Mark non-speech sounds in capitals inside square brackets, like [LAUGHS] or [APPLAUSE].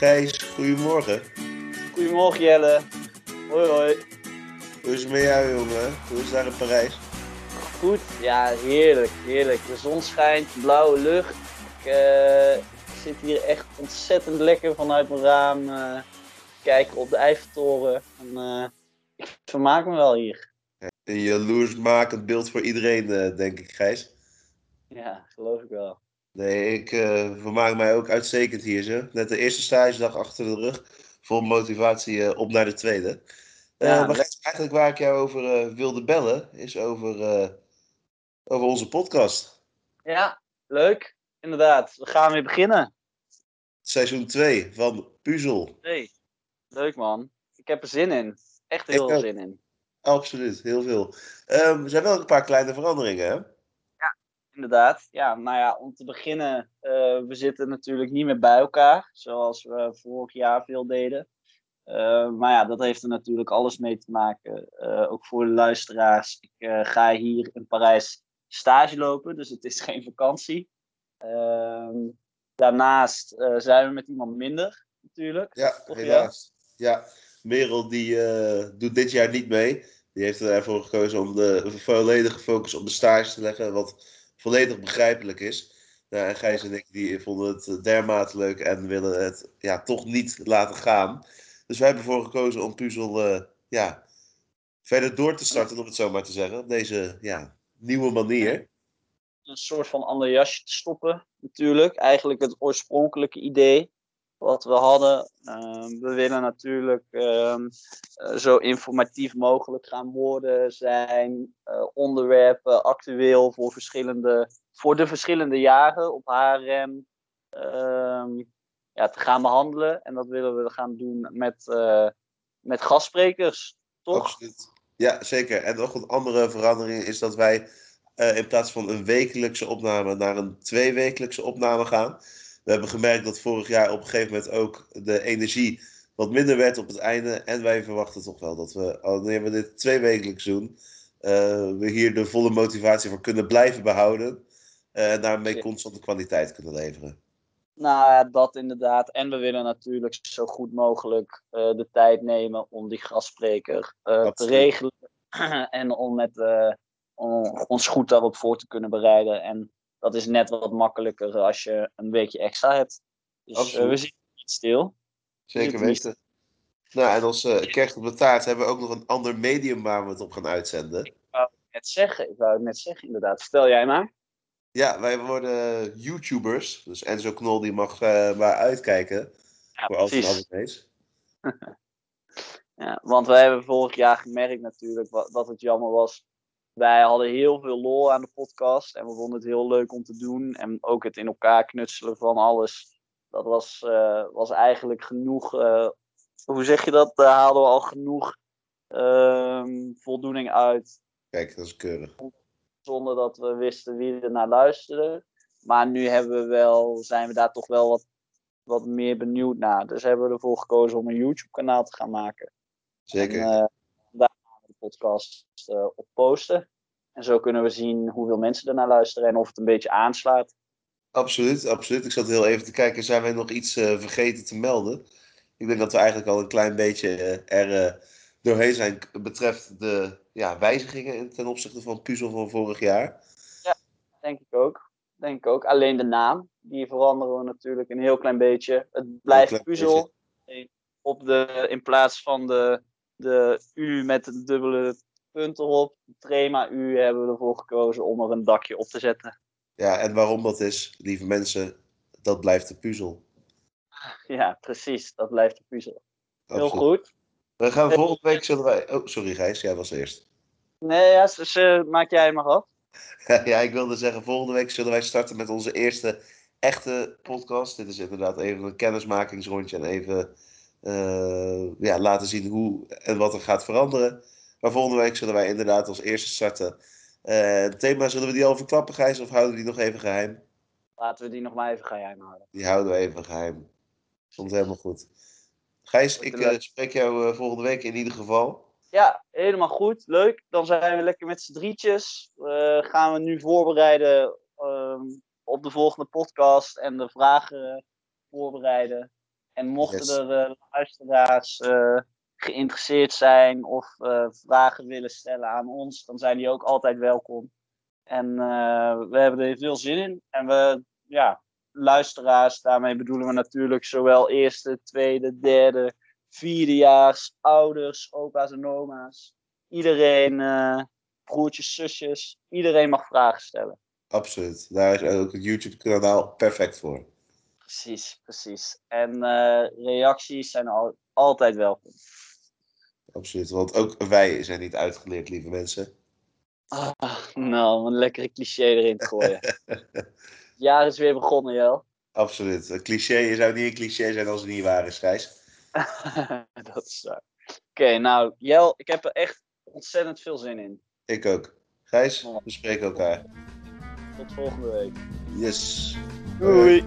Gijs, goedemorgen. Goedemorgen Jelle. Hoi hoi. Hoe is het met jou, jongen? Hoe is het daar in Parijs? Goed, ja heerlijk, heerlijk. De zon schijnt, blauwe lucht. Ik eh, zit hier echt ontzettend lekker vanuit mijn raam. eh kijken op de Eiffeltoren. En, eh, ik vermaak me wel hier. Een jaloersmakend beeld voor iedereen, denk ik, Gijs. Ja, geloof ik wel. Nee, ik eh, vermaak mij ook uitstekend hier, zo. Net de eerste stagedag achter de rug. Vol motivatie eh, op naar de tweede. Eh, Ja, maar Gijs, eigenlijk waar ik jou over wilde bellen, is over, over onze podcast. Ja, leuk. Inderdaad, we gaan weer beginnen. Seizoen 2 van Puzzel. Hey, leuk man. Ik heb er zin in. Echt heel veel zin in. Absoluut, heel veel. Ehm, er zijn wel een paar kleine veranderingen, hè? Inderdaad. Ja, nou ja, om te beginnen, eh, we zitten natuurlijk niet meer bij elkaar, zoals we vorig jaar veel deden. Eh, maar ja, dat heeft er natuurlijk alles mee te maken. Eh, ook voor de luisteraars. Ik ga hier in Parijs stage lopen, dus het is [LAUGHS] geen vakantie. Ehm, daarnaast zijn we met iemand minder, natuurlijk. Ja, Of helaas. Ja, Merel die doet dit jaar niet mee. Die heeft ervoor gekozen om de volledige focus op de stage te leggen, wat volledig begrijpelijk is. Nou, en Gijs en ik die vonden het dermate leuk en willen het ja, toch niet laten gaan. Dus wij hebben ervoor gekozen om Puzzel eh, ja, verder door te starten, om het zo maar te zeggen. Op deze ja, nieuwe manier. een soort van ander jasje te stoppen, natuurlijk. Eigenlijk het oorspronkelijke idee wat we hadden. Ehm, we willen natuurlijk ehm, eh, zo informatief mogelijk gaan worden, zijn eh, onderwerpen actueel voor, verschillende, voor de verschillende jaren op HRM ehm, ja, te gaan behandelen. En dat willen we gaan doen met, eh, met gastsprekers, toch? Absoluut. Ja, zeker. En nog een andere verandering is dat wij in plaats van een wekelijkse opname naar een tweewekelijkse opname gaan. We hebben gemerkt dat vorig jaar op een gegeven moment ook de energie wat minder werd op het einde. En wij verwachten toch wel dat we, wanneer we dit tweewekelijks doen, eh, we hier de volle motivatie voor kunnen blijven behouden. eh, En daarmee constante kwaliteit kunnen leveren. Nou ja, dat inderdaad. En we willen natuurlijk zo goed mogelijk eh, de tijd nemen om die gastspreker te regelen. [CLEARS THROAT] en om, met, om ons goed daarop voor te kunnen bereiden. En dat is net wat makkelijker als je een weekje extra hebt. Dus eh, we zitten niet stil. Zeker weten. Nou, en als eh kerst op de taart hebben we ook nog een ander medium waar we het op gaan uitzenden. Net zeggen, ik wou het net zeggen inderdaad. Vertel jij maar. Ja, wij worden YouTubers. Dus Enzo Knol die mag eh, maar uitkijken Ja, voor precies. abonnees. [LAUGHS] Ja, want wij hebben vorig jaar gemerkt natuurlijk wat, dat het jammer was. Wij hadden heel veel lol aan de podcast en we vonden het heel leuk om te doen. En ook het in elkaar knutselen van alles. Dat was, eh, was eigenlijk genoeg. eh, hoe zeg je dat? Daar haalden we al genoeg ehm, voldoening uit. Kijk, dat is keurig. Zonder dat we wisten wie er naar luisterde. Maar nu hebben we wel, zijn we daar toch wel wat, wat meer benieuwd naar. Dus hebben we ervoor gekozen om een YouTube-kanaal te gaan maken. Zeker. En, eh, daar gaan we de podcast eh, op posten. En zo kunnen we zien hoeveel mensen er naar luisteren en of het een beetje aanslaat. Absoluut, absoluut. Ik zat heel even te kijken, zijn wij nog iets eh, vergeten te melden? Ik denk dat we eigenlijk al een klein beetje eh, er doorheen zijn betreft de ja, wijzigingen in- ten opzichte van Puzzel van vorig jaar. Denk ik ook. Denk ik ook. Alleen de naam, die veranderen we natuurlijk een heel klein beetje. Het blijft puzzel. Op de, in plaats van de, de U met een dubbele punt erop, Trema U, hebben we ervoor gekozen om er een dakje op te zetten. Ja, en waarom dat is, lieve mensen, dat blijft de puzzel. Ja, precies. Dat blijft de puzzel. Heel goed. We gaan volgende week zullen wij. Oh, sorry Gijs, jij was eerst. Nee, ja, dus, eh, maak jij maar af. [LAUGHS] ja, ik wilde zeggen, volgende week zullen wij starten met onze eerste echte podcast. Dit is inderdaad even een kennismakingsrondje en even eh, ja, laten zien hoe en wat er gaat veranderen. Maar volgende week zullen wij inderdaad als eerste starten. Eh, het thema, zullen we die al verklappen, Gijs, of houden we die nog even geheim? Laten we die nog maar even geheim houden. Die houden we even geheim. Komt helemaal goed. Gijs, ik eh, spreek jou eh, volgende week in ieder geval. Ja, helemaal goed. Leuk. Dan zijn we lekker met z'n drietjes. Eh, gaan we nu voorbereiden ehm, op de volgende podcast en de vragen voorbereiden. En mochten Yes. er eh, luisteraars eh, geïnteresseerd zijn of eh, vragen willen stellen aan ons, dan zijn die ook altijd welkom. En we hebben er veel zin in. En we, ja, luisteraars, daarmee bedoelen we natuurlijk zowel eerste, tweede, derde, vierdejaars, ouders, opa's en oma's. Iedereen, broertjes, zusjes, iedereen mag vragen stellen. Absoluut. Daar is ook het YouTube-kanaal perfect voor. Precies, precies. En eh, reacties zijn al, altijd welkom. Absoluut. Want ook wij zijn niet uitgeleerd, lieve mensen. Ah, nou, een lekkere cliché erin te gooien. Het [LAUGHS] jaar is weer begonnen, Jel. Absoluut. Een cliché zou niet een cliché zijn als het niet waar is, Gijs. [LAUGHS] dat is waar. Oké, nou, Jel, ik heb er echt ontzettend veel zin in. Ik ook. Gijs, we spreken elkaar. Tot volgende week. Yes. Doei.